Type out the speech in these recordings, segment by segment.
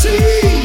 see.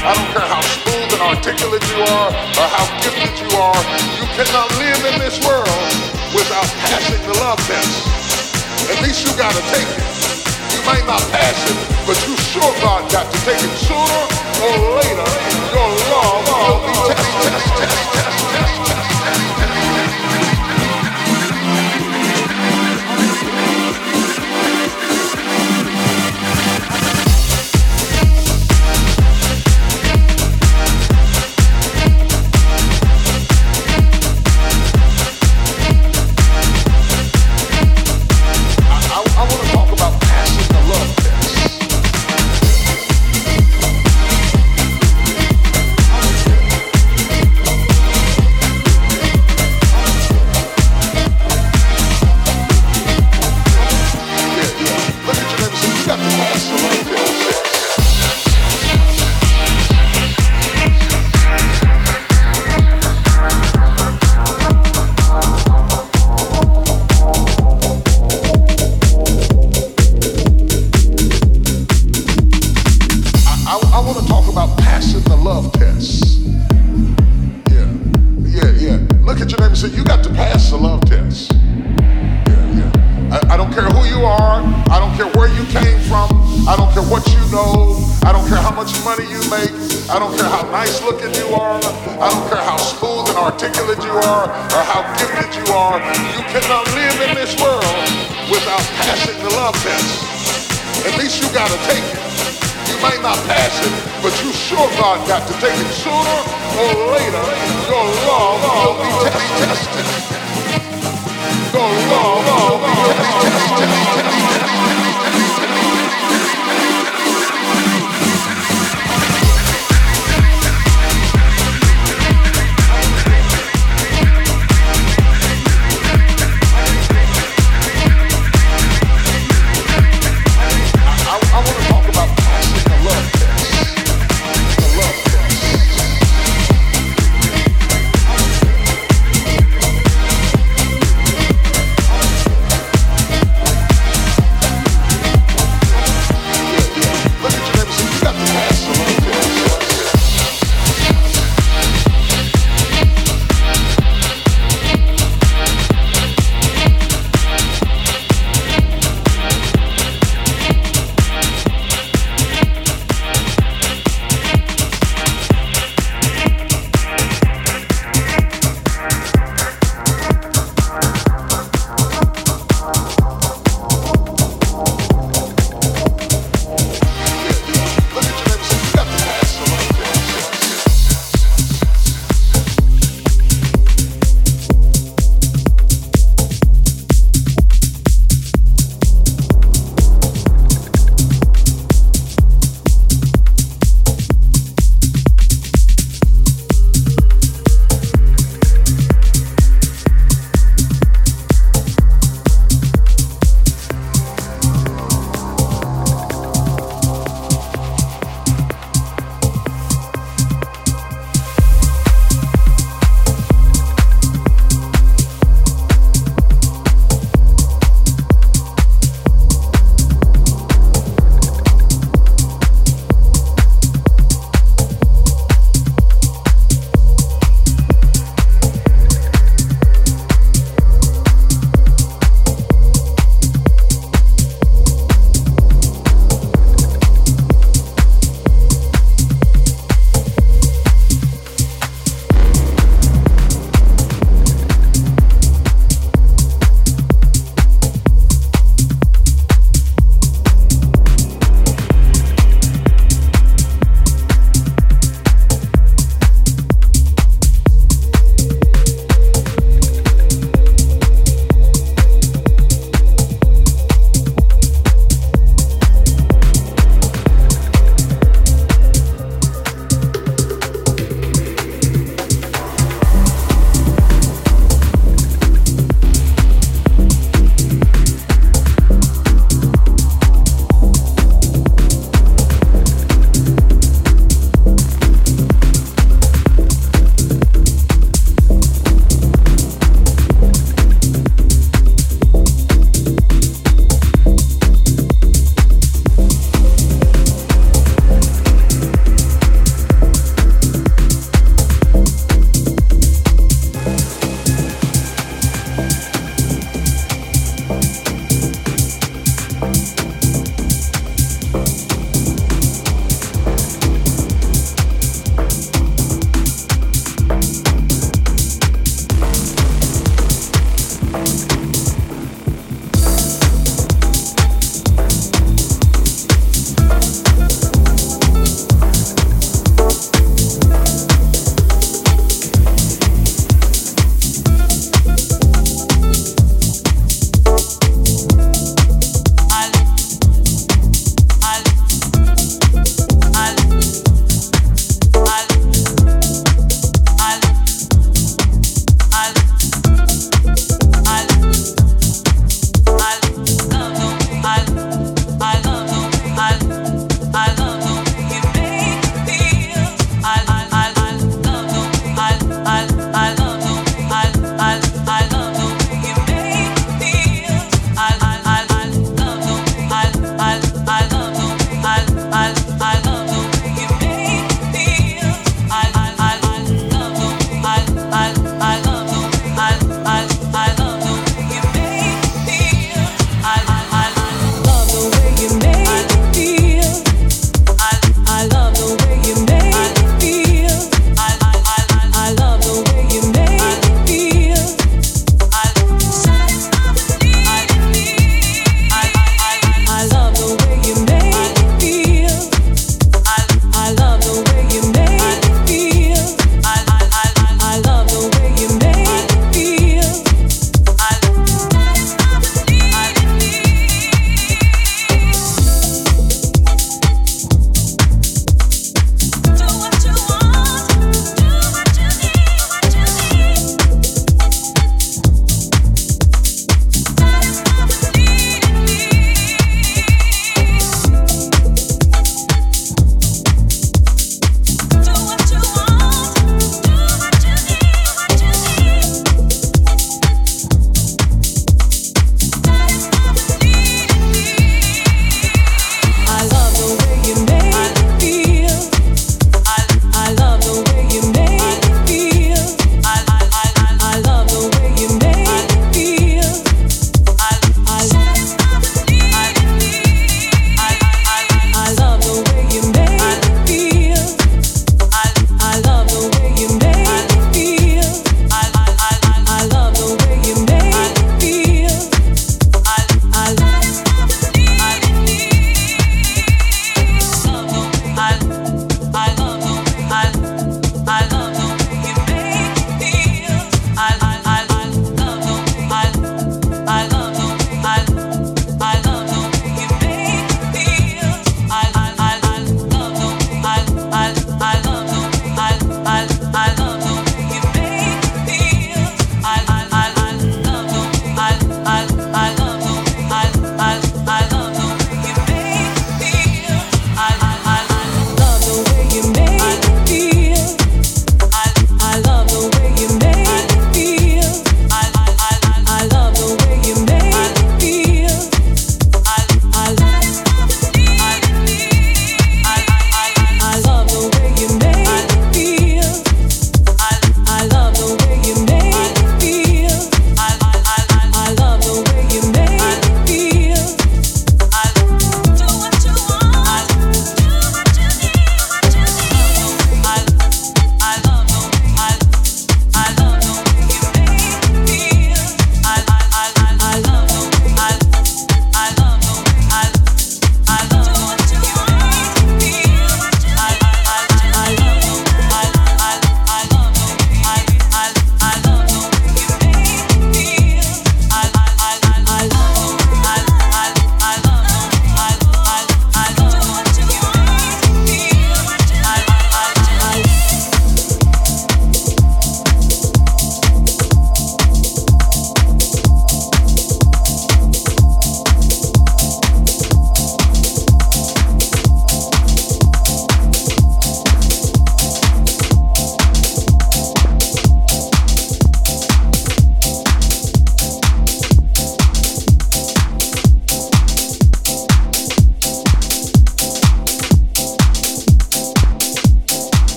I don't care how smooth and articulate you are or how gifted you are, you cannot live in this world without passing the love test. At least you gotta take it. You might not pass it, but you sure God got to take it sooner or later. Your love will be tested.